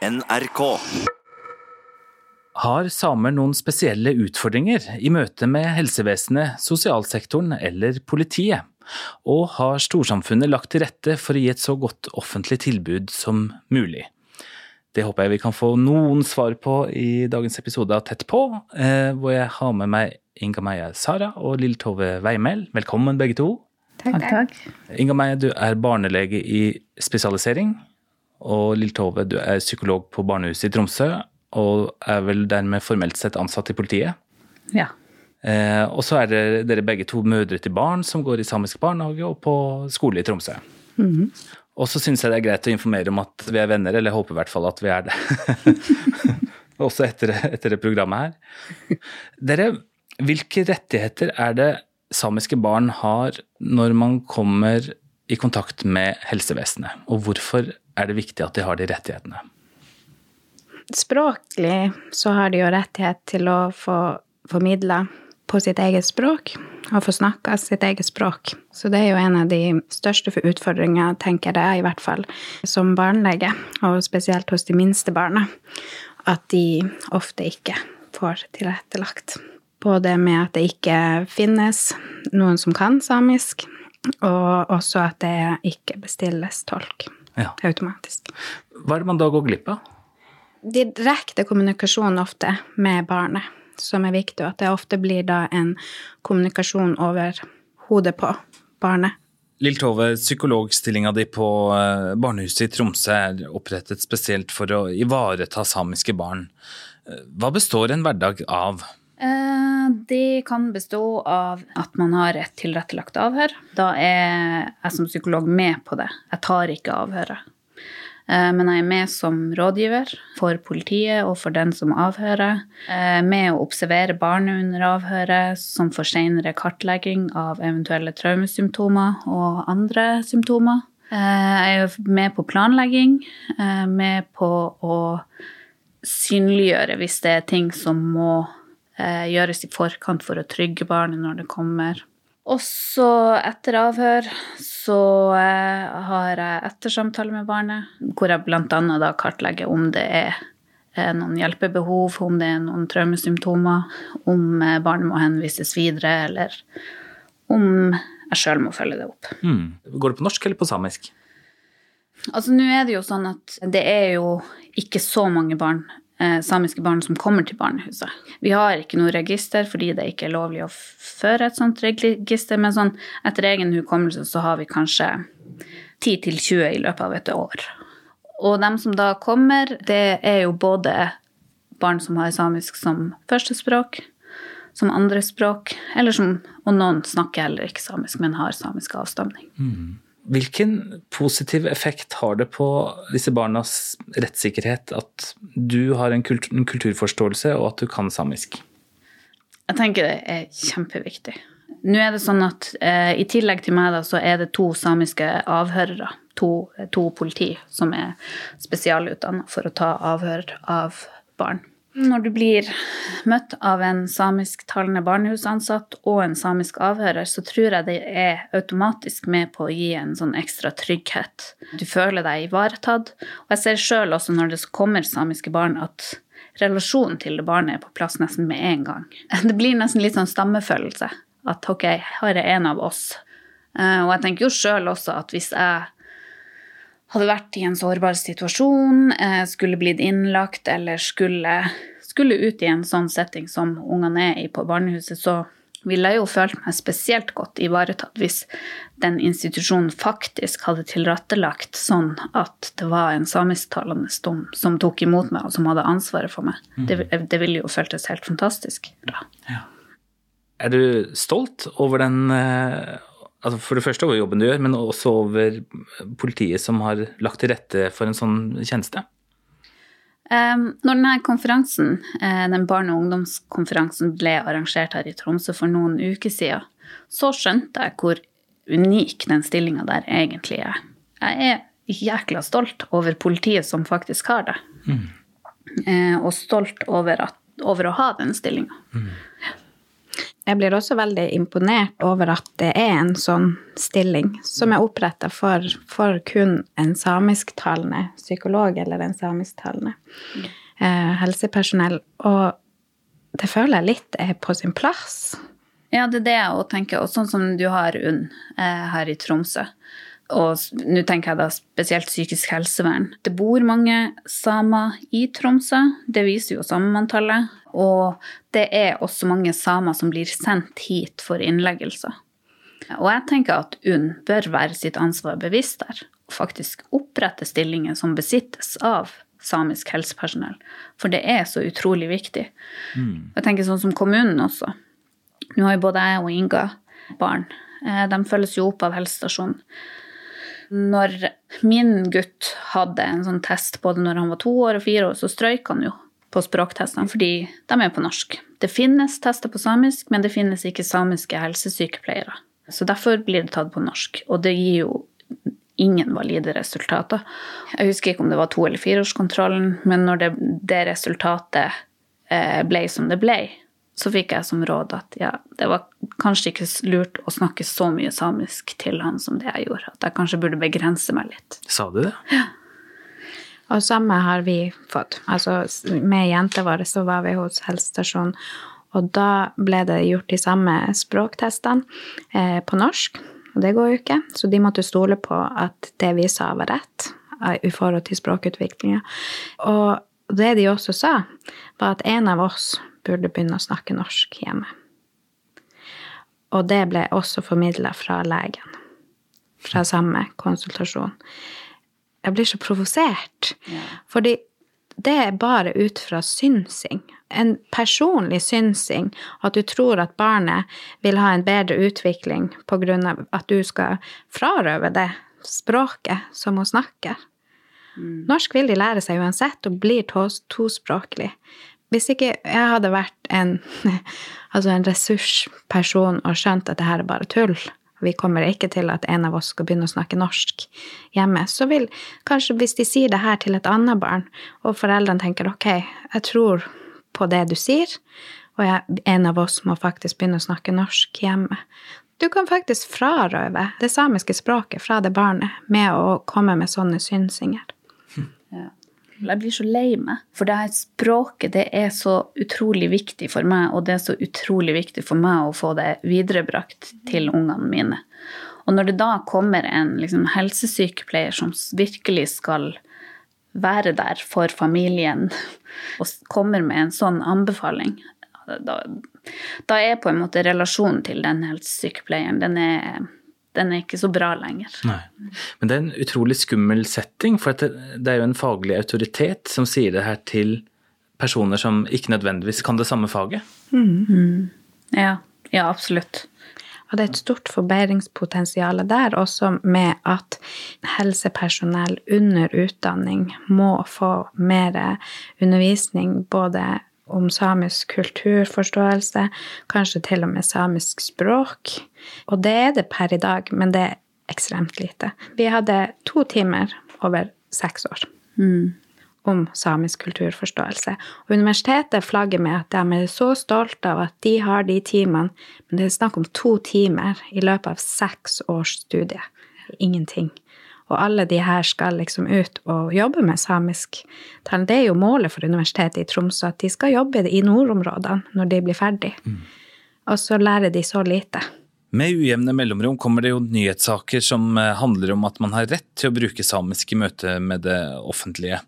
NRK. Har samer noen spesielle utfordringer i møte med helsevesenet, sosialsektoren eller politiet? Og har storsamfunnet lagt til rette for å gi et så godt offentlig tilbud som mulig? Det håper jeg vi kan få noen svar på i dagens episode av Tett på, eh, hvor jeg har med meg Inga Meie Sara og Lill Tove Veimel. Velkommen begge to. Takk, takk. Inga Meie, du er barnelege i spesialisering. Og Lill Tove, du er psykolog på barnehuset i Tromsø, og er vel dermed formelt sett ansatt i politiet. Ja. Eh, og så er det, dere begge to mødre til barn som går i samisk barnehage og på skole i Tromsø. Og så syns jeg det er greit å informere om at vi er venner, eller jeg håper i hvert fall at vi er det. Også etter, etter det programmet her. Dere, hvilke rettigheter er det samiske barn har når man kommer i kontakt med helsevesenet, og hvorfor er det viktig at de har de rettighetene? Språklig så har de jo rettighet til å få formidla på sitt eget språk og få snakka sitt eget språk. Så det er jo en av de største utfordringene, tenker jeg i hvert fall, som barnelege, og spesielt hos de minste barna, at de ofte ikke får tilrettelagt. Både med at det ikke finnes noen som kan samisk, og også at det ikke bestilles tolk Ja. automatisk. Hva er det man da går glipp av? direkte kommunikasjon ofte med barnet, som er viktig, og at det ofte blir da en kommunikasjon over hodet på barnet. Lill Tove, psykologstillinga di på eh, barnehuset i Tromsø er opprettet spesielt for å ivareta samiske barn. Eh, Hva består en hverdag av? Eh, Det kan bestå av at man har et tilrettelagt avhør. Da er jeg som psykolog med på det. Jeg tar ikke avhøret. Eh, Men jeg er med som rådgiver for politiet og for den som avhører. Eh, Med å observere barnet under avhøret, som får senere kartlegging av eventuelle traumesymptomer og andre symptomer. Eh, Jeg er med på planlegging, med på å synliggjøre hvis det er ting som må gjøres i forkant for å trygge barnet når det kommer. Og så etter avhør så eh, har jeg ettersamtale med barnet, hvor jeg da kartlegger om det er eh, noen hjelpebehov, om det er noen traumesymptomer, om eh, barnet må henvises videre, eller om jeg sjøl må følge det opp. Mm. Går det på norsk eller på samisk? Altså, nå er det jo sånn at det er jo ikke så mange barn, eh, samiske barn som kommer til barnehuset. Vi har ikke noe register fordi det ikke er lovlig å føre et sånt register, men sånn etter egen hukommelse så har vi kanskje 10-20 i løpet av et år. Og dem som da kommer, det er jo både barn som har samisk som førstespråk, som andrespråk, eller som, og noen snakker heller ikke samisk, men har samisk avstamning. Hvilken positiv effekt har det på disse barnas rettssikkerhet at du har en, kultur, en kulturforståelse og at du kan samisk? Jeg tenker det er kjempeviktig. Nå er det sånn at eh, i tillegg til meg da, så er det to samiske avhørere, to, to politi, som er spesialutdanna for å ta avhør av barn. Når du blir møtt av en samisktalende barnehusansatt og en samisk avhører, så tror jeg det er automatisk med på å gi en sånn ekstra trygghet. Du føler deg ivaretatt. Og jeg ser sjøl også når det kommer samiske barn, at relasjonen til det barnet er på plass nesten med en gang. Det blir nesten litt sånn stammefølelse. At ok, her er en av oss. Eh, Og jeg tenker jo sjøl også at hvis jeg hadde vært i en sårbar situasjon, eh, skulle blitt innlagt eller skulle, skulle ut i en sånn setting som ungene er i på barnehuset, så ville jeg jo følt meg spesielt godt ivaretatt hvis den institusjonen faktisk hadde tilrettelagt sånn at det var en samisktalende dom som tok imot meg, og som hadde ansvaret for meg. Det, det ville jo føltes helt fantastisk bra. Er du stolt over den eh, altså For det første over jobben du gjør, men også over politiet som har lagt til rette for en sånn tjeneste? Um, når denne konferansen, eh, den barne- og ungdomskonferansen ble arrangert her i Tromsø for noen uker siden, så skjønte jeg hvor unik den stillinga der egentlig er. Jeg er jækla stolt over politiet som faktisk har det. Eh, og stolt over, at, over å ha den stillinga. Jeg blir også veldig imponert over at det er en sånn stilling som er oppretta for, for, kun en samisktalende psykolog eller en samisktalende eh, helsepersonell. Og det føler jeg litt er på sin plass. Ja, det er det jeg òg tenker. Og sånn som du har UNN eh, her i Tromsø. Og nå tenker jeg da spesielt psykisk helsevern. Det bor mange samer i Tromsø. Det viser jo samemanntallet. Og det er også mange samer som blir sendt hit for innleggelser. Og jeg tenker at UNN bør være sitt ansvar bevisst der. Og faktisk opprette stillinger som besittes av samisk helsepersonell. For det er så utrolig viktig. Mm. Jeg tenker sånn som kommunen også. Nå har jo både jeg og Inga barn. Eh, de følges jo opp av helsestasjonen. Når min gutt hadde en sånn test både når han var to år og fire år, så strøyk han jo på språktestene fordi de er på norsk. Det finnes tester på samisk, men det finnes ikke samiske helsesykepleiere. Så derfor blir det tatt på norsk. Og det gir jo ingen valide resultater. Jeg husker ikke om det var to- eller fireårskontrollen, men når det, det resultatet eh, ble som det ble, så fikk jeg som råd at ja, det var kanskje ikke lurt å snakke så mye samisk til han som det jeg gjorde. At jeg kanskje burde begrense meg litt. Sa du det? Ja. Og samme har vi fått. Altså, med jenta vår så var vi hos helsestasjonen, og da ble det gjort de samme språktestene eh, på norsk. Og det går jo ikke, så de måtte stole på at det vi sa, var rett eh, i forhold til språkutviklinga. Og det de også sa, var at en av oss burde begynne å snakke norsk hjemme. Og det ble også formidla fra legen. Fra samme konsultasjon. Jeg blir så provosert. Ja. Fordi det er bare ut fra synsing. En personlig synsing. At du tror at barnet vil ha en bedre utvikling pga. at du skal frarøve det språket som hun snakker. Mm. Norsk vil de lære seg uansett og blir tospråklig. Hvis ikke jeg hadde vært en, altså en ressursperson og skjønt at det her er bare tull, vi kommer ikke til at en av oss skal begynne å snakke norsk hjemme, så vil kanskje hvis de sier det her til et annet barn, og foreldrene tenker ok, jeg tror på det du sier, og jeg, en av oss må faktisk begynne å snakke norsk hjemme. Du kan faktisk frarøve det samiske språket fra det barnet med å komme med sånne synsinger. Jeg blir så lei meg. For det her språket det er så utrolig viktig for meg, og det er så utrolig viktig for meg å få det viderebrakt til ungene mine. Og når det da kommer en liksom, helsesykepleier som virkelig skal være der for familien, og kommer med en sånn anbefaling, da, da er på en måte relasjonen til den helsesykepleieren den er den er ikke så bra lenger. Nei. Men det er en utrolig skummel setting, for det, det er jo en faglig autoritet som sier det her til personer som ikke nødvendigvis kan det samme faget. Mm. Mm. Ja. ja, absolutt. Og det er et stort forbedringspotensial der, også med at helsepersonell under utdanning må få mer undervisning både om samisk kulturforståelse, kanskje til og med samisk språk. Og det er det per i dag, men det er ekstremt lite. Vi hadde to timer over seks år mm. om samisk kulturforståelse. Og universitetet flagger med at de er så stolte av at de har de timene, men det er snakk om to timer i løpet av seks års studie. Ingenting. Og alle de her skal liksom ut og jobbe med samisk. Det er jo målet for Universitetet i Tromsø, at de skal jobbe i nordområdene når de blir ferdig. Mm. Og så lærer de så lite. Med ujevne mellomrom kommer det jo nyhetssaker som eh, handler om at man har rett til å bruke samisk i møte med det offentlige.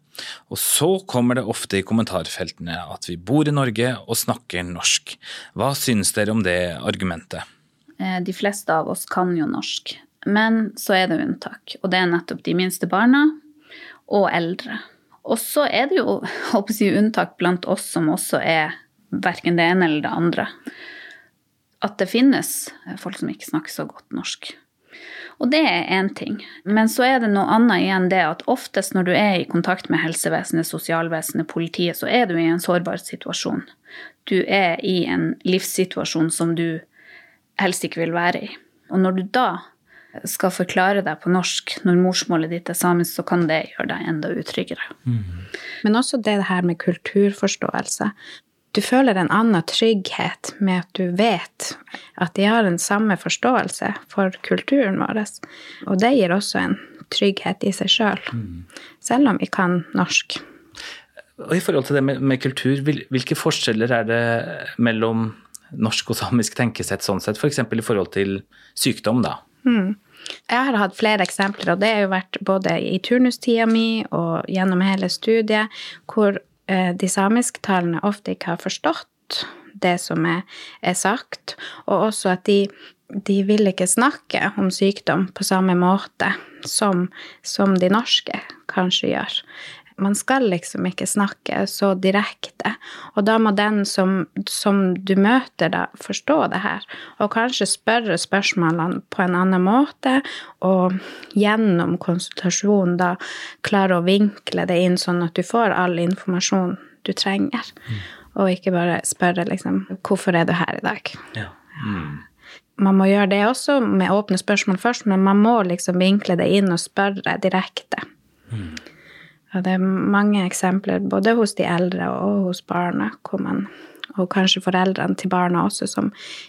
Og så kommer det ofte i kommentarfeltene at vi bor i Norge og snakker norsk. Hva synes dere om det argumentet? Eh, de fleste av oss kan jo norsk. Men så er det unntak, og det er nettopp de minste barna og eldre. Og så er det jo håper jeg, unntak blant oss som også er verken det ene eller det andre. At det finnes folk som ikke snakker så godt norsk. Og det er én ting. Men så er det noe annet igjen det at oftest når du er i kontakt med helsevesenet, sosialvesenet, politiet, så er du i en sårbar situasjon. Du er i en livssituasjon som du helst ikke vil være i. Og når du da skal forklare deg på norsk når morsmålet ditt er samisk, så kan det gjøre deg enda utryggere. Mm. Men også det her med kulturforståelse. du føler en annen trygghet med at du vet at de har den samme forståelse for kulturen vår. Og det gir også en trygghet i seg sjøl, selv, selv om vi kan norsk. Og I forhold til det med, med, kultur, hvilke forskjeller er det mellom norsk og samisk tenkesett sånn sett, f.eks. For i forhold til sykdom, da? Mm. Jeg har hatt flere eksempler, og det har jo vært både i turnustida mi og gjennom hele studiet, hvor eh, de samisktalende ofte ikke har forstått det som er, er sagt, og også at de, de vil ikke snakke om sykdom på samme måte som, som de norske kanskje gjør. Man skal liksom ikke snakke så direkte. Og da må den som, som, du møter, da forstå det her. Og kanskje spørre spørsmålene på en annen måte, og gjennom konsultasjon da klare å vinkle det inn sånn at du får all informasjon du trenger. Mm. Og ikke bare spørre liksom 'Hvorfor er du her i dag?' Ja. Mm. Man må gjøre det også med åpne spørsmål først, men man må liksom vinkle det inn og spørre direkte. Mm. Ja, det er mange eksempler både hos de eldre og hos barna, man, og kanskje foreldrene til barna også, som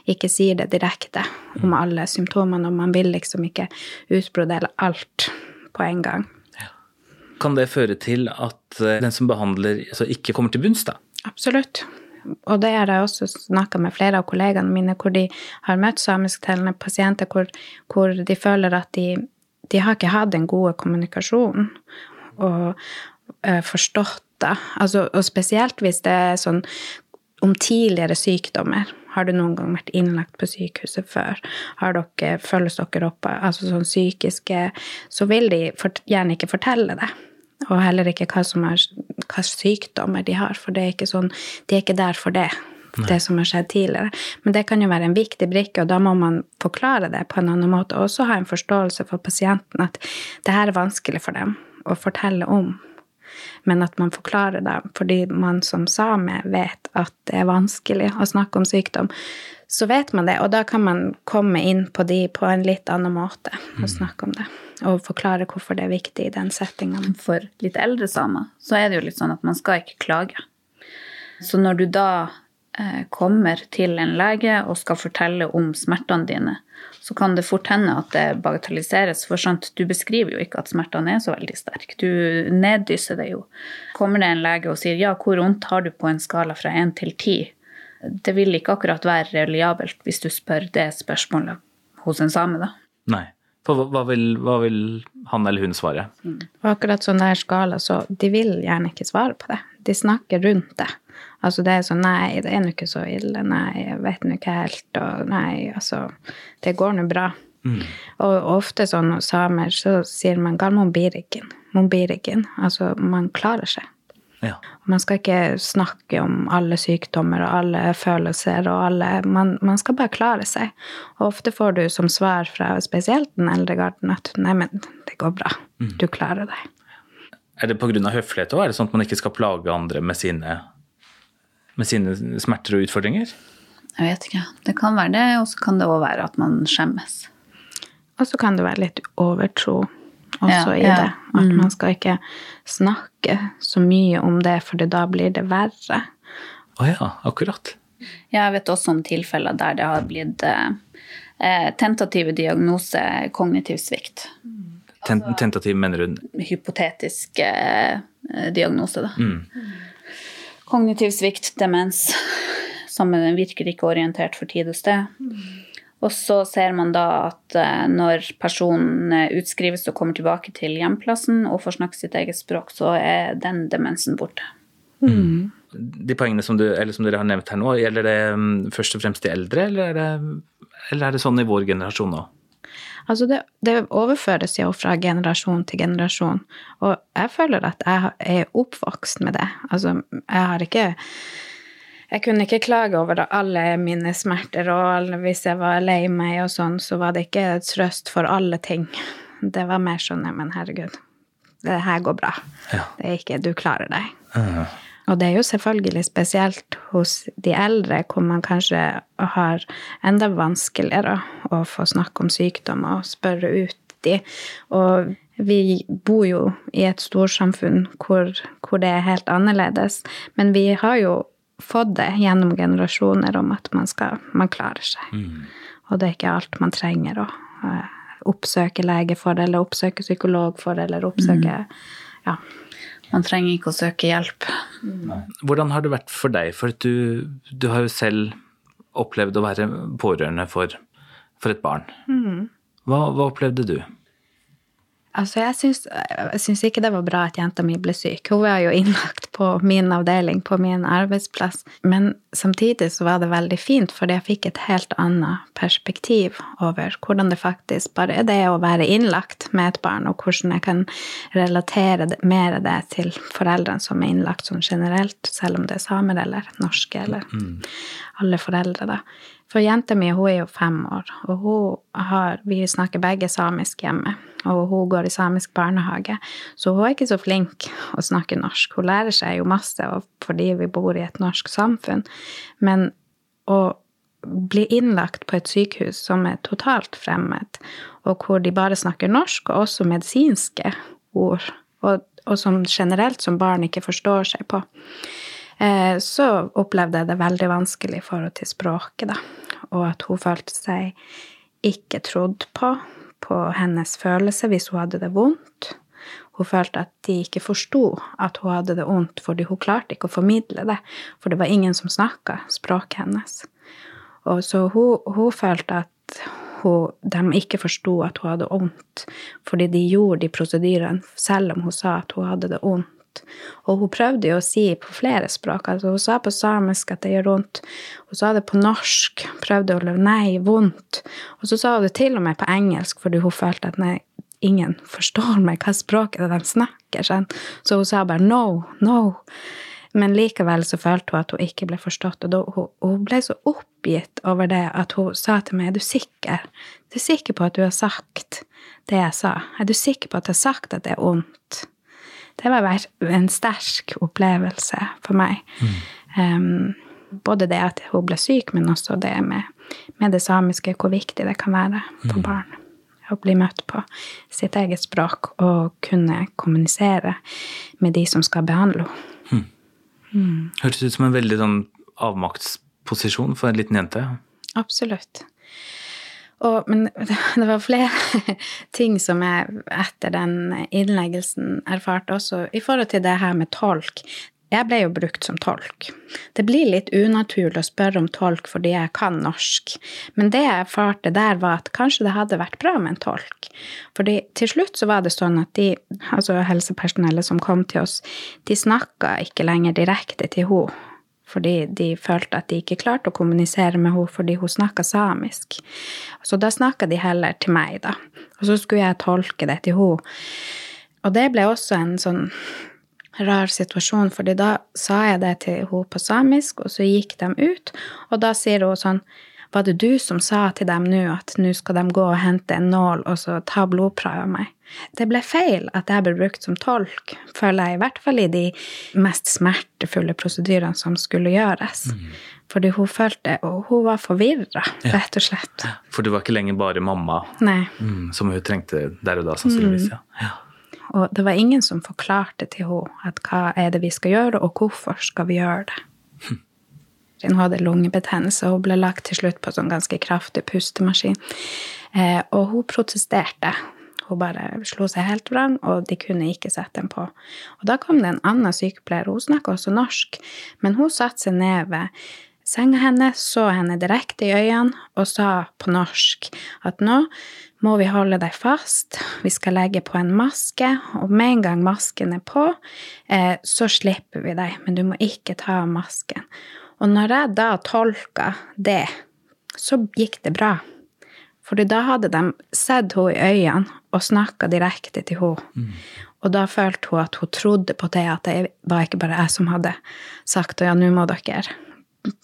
ikke sier det direkte om alle symptomene, og man vil liksom ikke utbrodere alt på en gang. Ja. Kan det føre til at eh, den som behandler, altså ikke kommer til bunns, da? Absolutt. Og det har jeg også snakka med flere av kollegaene mine, hvor de har møtt samisktalende pasienter hvor, hvor, de føler at de, de har ikke hatt den gode kommunikasjonen og uh, forstått det. Altså, og spesielt hvis det er sånn om tidligere sykdommer. Har du noen gang vært innlagt på sykehuset før? Har dere, følges dere opp altså sånn psykiske Så vil de gjerne ikke fortelle det. Og heller ikke hva, som er, hva sykdommer de har, for det er ikke sånn, de er ikke der for det. Nei. Det som har skjedd tidligere. Men det kan jo være en viktig brikke, og da må man forklare det på en annen måte. Og også ha en forståelse for pasienten at det her er vanskelig for dem å fortelle om, men at man forklarer det fordi man som same vet at det er vanskelig å snakke om sykdom. Så vet man det, og da kan man komme inn på de på en litt annen måte og mm. snakke om det. Og forklare hvorfor det er viktig i den settingen. For litt eldre samer så er det jo litt sånn at man skal ikke klage. Så når du da eh, kommer til en lege og skal fortelle om smertene dine, så kan det fort hende at det bagatelliseres. For sant, du beskriver jo ikke at smertene er så veldig sterke. Du neddysser det jo. Kommer det en lege og sier ja, hvor vondt har du på en skala fra 1 til 10? Det vil ikke akkurat være reliabelt hvis du spør det spørsmålet hos en same, da. Nei. For hva vil, hva vil han eller hun svare? Mm. Akkurat sånn der skala, så de vil gjerne ikke svare på det. De snakker rundt det. Altså det er sånn Nei, det er nå ikke så ille. Nei, jeg vet nå ikke helt. Og nei, altså Det går nå bra. Mm. Og ofte sånn hos samer så sier man galmombiriken. Mombiriken. Altså man klarer seg. Ja. Man skal ikke snakke om alle sykdommer og alle følelser og alle man, man, skal bare klare seg. Og ofte får du som svar fra spesielt den eldre garden at nei, men det går bra. Mm. Du klarer deg. Er det pga. høflighet òg? Er det sånn at man ikke skal plage andre med sine med sine smerter og utfordringer? Jeg vet ikke. Det kan være det, og så kan det òg være at man skjemmes. Og så kan det være litt overtro også ja, i ja. det. At mm. man skal ikke snakke så mye om det, for da blir det verre. Å ja, akkurat. Jeg vet også om tilfeller der det har blitt eh, tentative diagnose kognitiv svikt. Ten tentativ mener hun? Hypotetisk eh, diagnose, da. Mm. Kognitiv svikt, demens. Sammen virker ikke orientert for tid og sted. Og så ser man da at eh, når personen utskrives og kommer tilbake til hjemplassen og får snakke sitt eget språk, så er den demensen borte. Mm. De poengene som, du, som, dere har nevnt her nå, gjelder det mm, først og fremst de eldre, eller er det, eller er det sånn i vår generasjon nå? Altså det, det, overføres jo fra generasjon til generasjon, og jeg føler at jeg er oppvokst med det. Altså, jeg har ikke Jeg kunne ikke klage over alle mine smerter, og hvis jeg var lei meg og sånn, så var det ikke trøst for alle ting. Det var mer sånn Men herregud, det her går bra. Ja. Det er ikke Du klarer deg. Ja. Og det er jo selvfølgelig spesielt hos de eldre, hvor man kanskje har enda vanskeligere å få snakke om sykdom og spørre ut de. Og vi bor jo i et storsamfunn hvor, hvor det er helt annerledes. Men vi har jo fått det gjennom generasjoner om at man, skal, man klarer seg. Og det er ikke alt man trenger å uh, oppsøke lege for, eller oppsøke psykolog for, eller oppsøke Ja. Man trenger ikke å søke hjelp. Hvordan har det vært for deg? For du, du har jo selv opplevd å være pårørende for, for et barn. Hva, hva opplevde du? Altså, jeg syns, ikke det var bra at jenta mi ble syk. Hun var jo innlagt på min avdeling, på min arbeidsplass. Men samtidig så var det veldig fint, fordi jeg fikk et helt annet perspektiv over hvordan det faktisk bare er det å være innlagt med et barn, og hvordan jeg kan relatere mer av det til foreldrene som er innlagt sånn generelt, selv om det er samer eller norske eller alle foreldre, da. For jenta mi hun er jo fem år, og hun har, vi snakker begge samisk hjemme. Og hun går i samisk barnehage, så hun er ikke så flink å snakke norsk. Hun lærer seg jo masse fordi vi bor i et norsk samfunn, men å bli innlagt på et sykehus som er totalt fremmed, og hvor de bare snakker norsk, og også medisinske ord, og, og som generelt som barn ikke forstår seg på, så opplevde jeg det veldig vanskelig i forhold til språket, da. Og at hun følte seg ikke trodd på, på hennes følelse hvis hun hadde det vondt. Hun følte at de ikke forsto at hun hadde det vondt, fordi hun klarte ikke å formidle det, for det var ingen som snakka språket hennes. Og så hun, hun følte at hun, de ikke forsto at hun hadde vondt, fordi de gjorde de prosedyrene selv om hun sa at hun hadde det vondt. Og hun prøvde jo å si på flere språk. altså Hun sa på samisk at det gjør vondt. Hun sa det på norsk. Prøvde å løpe nei, vondt. Og så sa hun det til og med på engelsk, fordi hun følte at nei, ingen forstår meg, hva språket de snakker. Sånn. Så hun sa bare no, no. Men likevel så følte hun at hun ikke ble forstått, og da, hun, hun ble så oppgitt over det at hun sa til meg, er du sikker? Er du sikker på at du har sagt det jeg sa? Er du sikker på at jeg har sagt at det er vondt? Det var en sterk opplevelse for meg. Mm. Um, både det at hun ble syk, men også det med, med, det samiske, hvor viktig det kan være for mm. barn. Å bli møtt på sitt eget språk og kunne kommunisere med de som skal behandle henne. Mm. Mm. Hørtes ut som en veldig sånn avmaktsposisjon for en liten jente. Absolutt. Og, men det var flere ting som jeg etter den innleggelsen erfarte også, i forhold til det her med tolk. Jeg ble jo brukt som tolk. Det blir litt unaturlig å spørre om tolk fordi jeg kan norsk, men det jeg erfarte der, var at kanskje det hadde vært bra med en tolk. Fordi til slutt så var det sånn at de, altså helsepersonellet som kom til oss, de snakka ikke lenger direkte til henne fordi de følte at de ikke klarte å kommunisere med henne fordi hun snakka samisk. Så da snakka de heller til meg, da. Og så skulle jeg tolke det til henne. Og det ble også en sånn rar situasjon, fordi da sa jeg det til henne på samisk, og så gikk de ut, og da sier hun sånn Var det du som sa til dem nå at nå skal de gå og hente en nål og så ta blodprøve av meg? Det ble feil at jeg ble brukt som tolk, føler jeg, i hvert fall i de mest smertefulle prosedyrene som skulle gjøres. Mm. Fordi hun følte Og hun var forvirra, rett og slett. Ja. For du var ikke lenger bare mamma mm, som hun trengte der og da, sannsynligvis. Mm. Ja. ja. Og det var ingen som forklarte til henne at hva er det vi skal gjøre, og hvorfor skal vi gjøre det. Hun hadde lungebetennelse, og ble lagt til slutt på sånn ganske kraftig pustemaskin. Eh, og hun protesterte. Hun bare slo seg helt vrang, og de kunne ikke sette den på. Og da kom det en annen sykepleier, hun snakka også norsk, men hun satte seg ned ved senga hennes, så henne direkte i øynene og sa på norsk at nå må vi holde deg fast, vi skal legge på en maske, og med en gang masken er på, eh, så slipper vi deg, men du må ikke ta av masken. Og når jeg da tolka det, så gikk det bra. Fordi da hadde de sett henne i øynene og snakka direkte til henne. Mm. Og da følte hun at hun trodde på det, at det var ikke bare jeg som hadde sagt at ja, nå må dere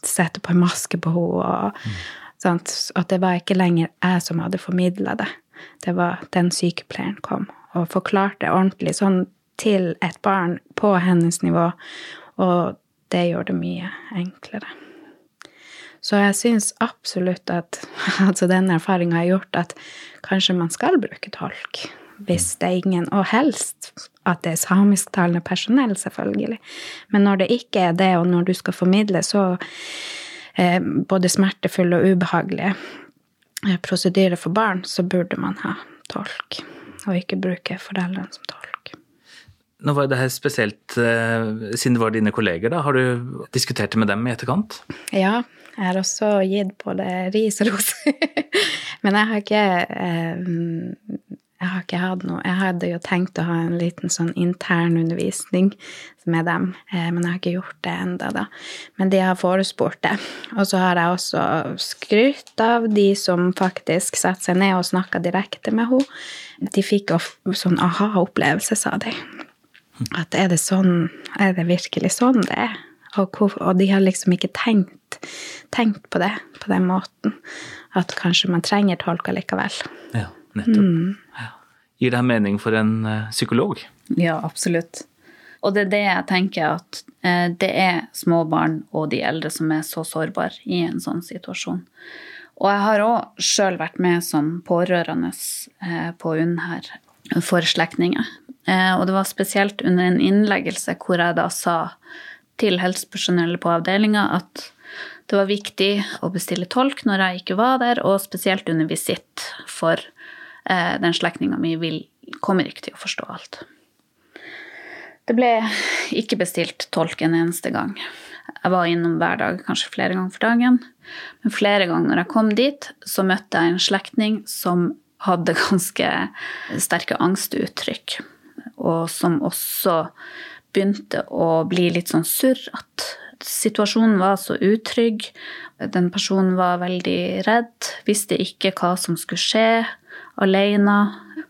sette på en maske på henne. Og, mm. At det var ikke lenger jeg som hadde formidla det. Det var den sykepleieren kom og forklarte ordentlig sånn til et barn på hennes nivå. Og det gjør det mye enklere. Så jeg syns absolutt at altså denne erfaringa har gjort at kanskje man skal bruke tolk hvis det er ingen Og helst at det er samisktalende personell, selvfølgelig. Men når det ikke er det, og når du skal formidle så eh, både smertefulle og ubehagelige eh, prosedyrer for barn, så burde man ha tolk, og ikke bruke foreldrene som tolk. Nå var det her spesielt, eh, Siden det var dine kolleger, da, har du diskutert det med dem i etterkant? Ja, jeg har også gitt både ris og ros. Men jeg har ikke eh, jeg har ikke hatt noe Jeg hadde jo tenkt å ha en liten sånn internundervisning med dem, eh, men jeg har ikke gjort det enda da. Men de har forespurt det. Og så har jeg også skrytt av de som faktisk satte seg ned og snakka direkte med henne. De fikk sånn aha-opplevelse, sa de. At er det sånn Er det virkelig sånn det er? Og, og de har liksom ikke tenkt, tenkt, på det på den måten. At kanskje man trenger tolk allikevel. Ja, nettopp. Mm. Gir det mening for en uh, psykolog? Ja, absolutt. Og det er det jeg tenker at uh, det er små barn og de eldre som er så sårbare i en sånn situasjon. Og jeg har òg sjøl vært med som pårørende uh, på UNN her for slektninger. Og det var spesielt under en innleggelse hvor jeg da sa til helsepersonellet på avdelinga at det var viktig å bestille tolk når jeg ikke var der, og spesielt under visitt for Eh, den slektninga mi vil, kommer ikke til å forstå alt. Det ble ikke bestilt tolk en eneste gang. Jeg var innom hver dag, kanskje flere ganger for dagen. Men flere ganger når jeg kom dit, så møtte jeg en slektning som hadde ganske sterke angstuttrykk. Og som også begynte å bli litt sånn surrete. Situasjonen var så utrygg. Den personen var veldig redd, visste ikke hva som skulle skje alene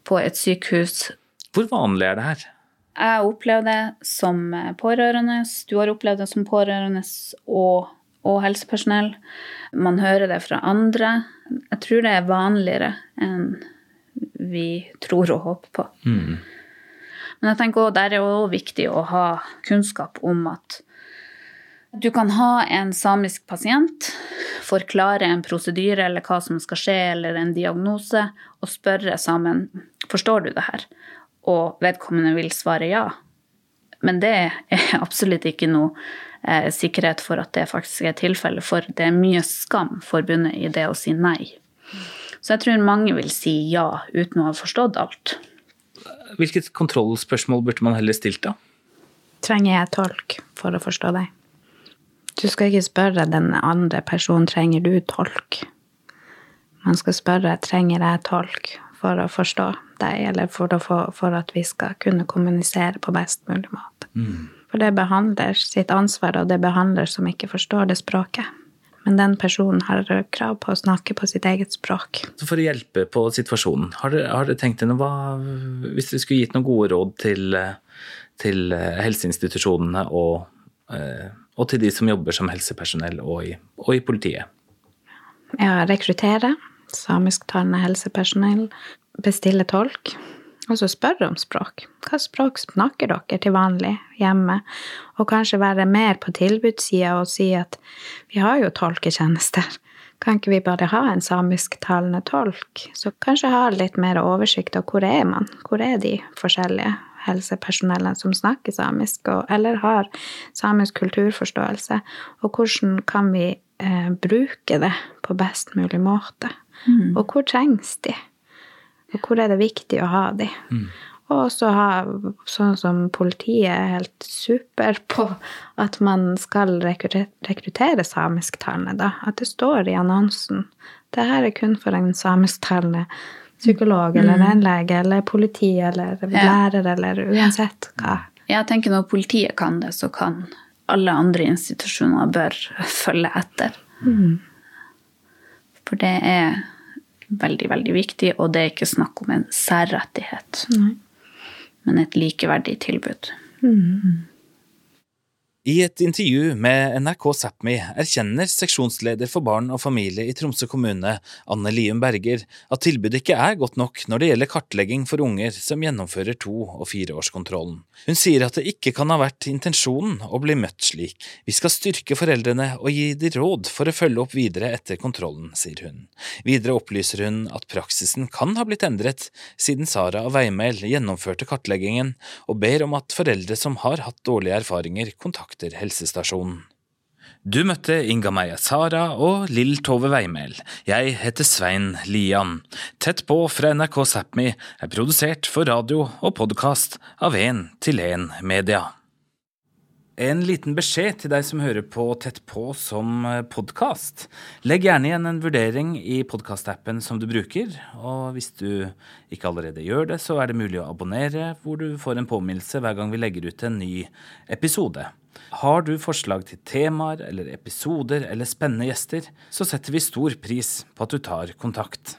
på et sykehus. Hvor vanlig er det her? Jeg opplevde det som pårørende. Du har opplevd det som pårørende og, og helsepersonell. Man hører det fra andre. Jeg tror det er vanligere enn vi tror og håper på. Mm. Men jeg tenker også, der er det viktig å ha kunnskap om at du kan ha en samisk pasient, forklare en prosedyre eller hva som skal skje, eller en diagnose, og spørre sammen forstår du det her, og vedkommende vil svare ja. Men det er absolutt ikke noe eh, sikkerhet for at det faktisk er tilfellet, for det er mye skam forbundet i det å si nei. Så jeg tror mange vil si ja uten å ha forstått alt. Hvilket kontrollspørsmål burde man heller stilt, da? Trenger jeg tolk for å forstå deg? Du skal ikke spørre den andre personen trenger du tolk. Man skal spørre trenger jeg tolk for å forstå deg, eller for, få, for at vi skal kunne kommunisere på best mulig måte. Mm. For det behandler sitt ansvar, og det behandler som ikke forstår det språket. Men den personen har krav på å snakke på sitt eget språk. Så For å hjelpe på situasjonen, har dere tenkt deg noe Hvis dere skulle gitt noen gode råd til, til helseinstitusjonene og eh, og til de som jobber som helsepersonell og i, og i politiet. Ja, rekruttere samisktalende helsepersonell, bestille tolk, og så spørre om språk. Hva språk snakker dere til vanlig hjemme? Og kanskje være mer på tilbudssida og si at vi har jo tolketjenester. Kan ikke vi bare ha en samisktalende tolk? Så kanskje ha litt mer oversikt over hvor er man? Hvor er de forskjellige? helsepersonellene som snakker samisk, og, eller har samisk kulturforståelse, og hvordan kan vi eh, bruke det på best mulig måte? Mm. Og hvor trengs de? Og hvor er det viktig å ha de? Mm. Og også ha sånn som politiet er helt super på at man skal rekruttere samisktalende, da. At det står i annonsen. Det her er kun for en samisktalende psykolog eller mm. en lege eller politi eller lærer eller uansett hva. Jeg tenker når politiet kan det, så kan alle andre institusjoner bør følge etter. Mm. For det er veldig, veldig viktig, og det er ikke snakk om en særrettighet, Nei. men et likeverdig tilbud. Mm. I et intervju med NRK Sápmi erkjenner seksjonsleder for barn og familie i Tromsø kommune, Anne Lium Berger, at tilbudet ikke er godt nok når det gjelder kartlegging for unger som gjennomfører to- og fireårskontrollen. Hun sier at det ikke kan ha vært intensjonen å bli møtt slik. Vi skal styrke foreldrene og gi de råd for å følge opp videre etter kontrollen, sier hun. Videre opplyser hun at praksisen kan ha blitt endret siden Sara og Veimel gjennomførte kartleggingen, og ber om at foreldre som har hatt dårlige erfaringer, kontakter kontakter helsestasjonen. Du møtte Inga Meia Sara og Lill Tove Veimel. Jeg heter Svein Lian. Tett på fra NRK Sápmi er produsert for radio og podkast av En til en Media. En liten beskjed til deg som hører på Tett på som podkast. Legg gjerne igjen en vurdering i podkastappen som du bruker, og hvis du ikke allerede gjør det, så er det mulig å abonnere, hvor du får en påminnelse hver gang vi legger ut en ny episode. Har du forslag til temaer eller episoder eller spennende gjester, så setter vi stor pris på at du tar kontakt.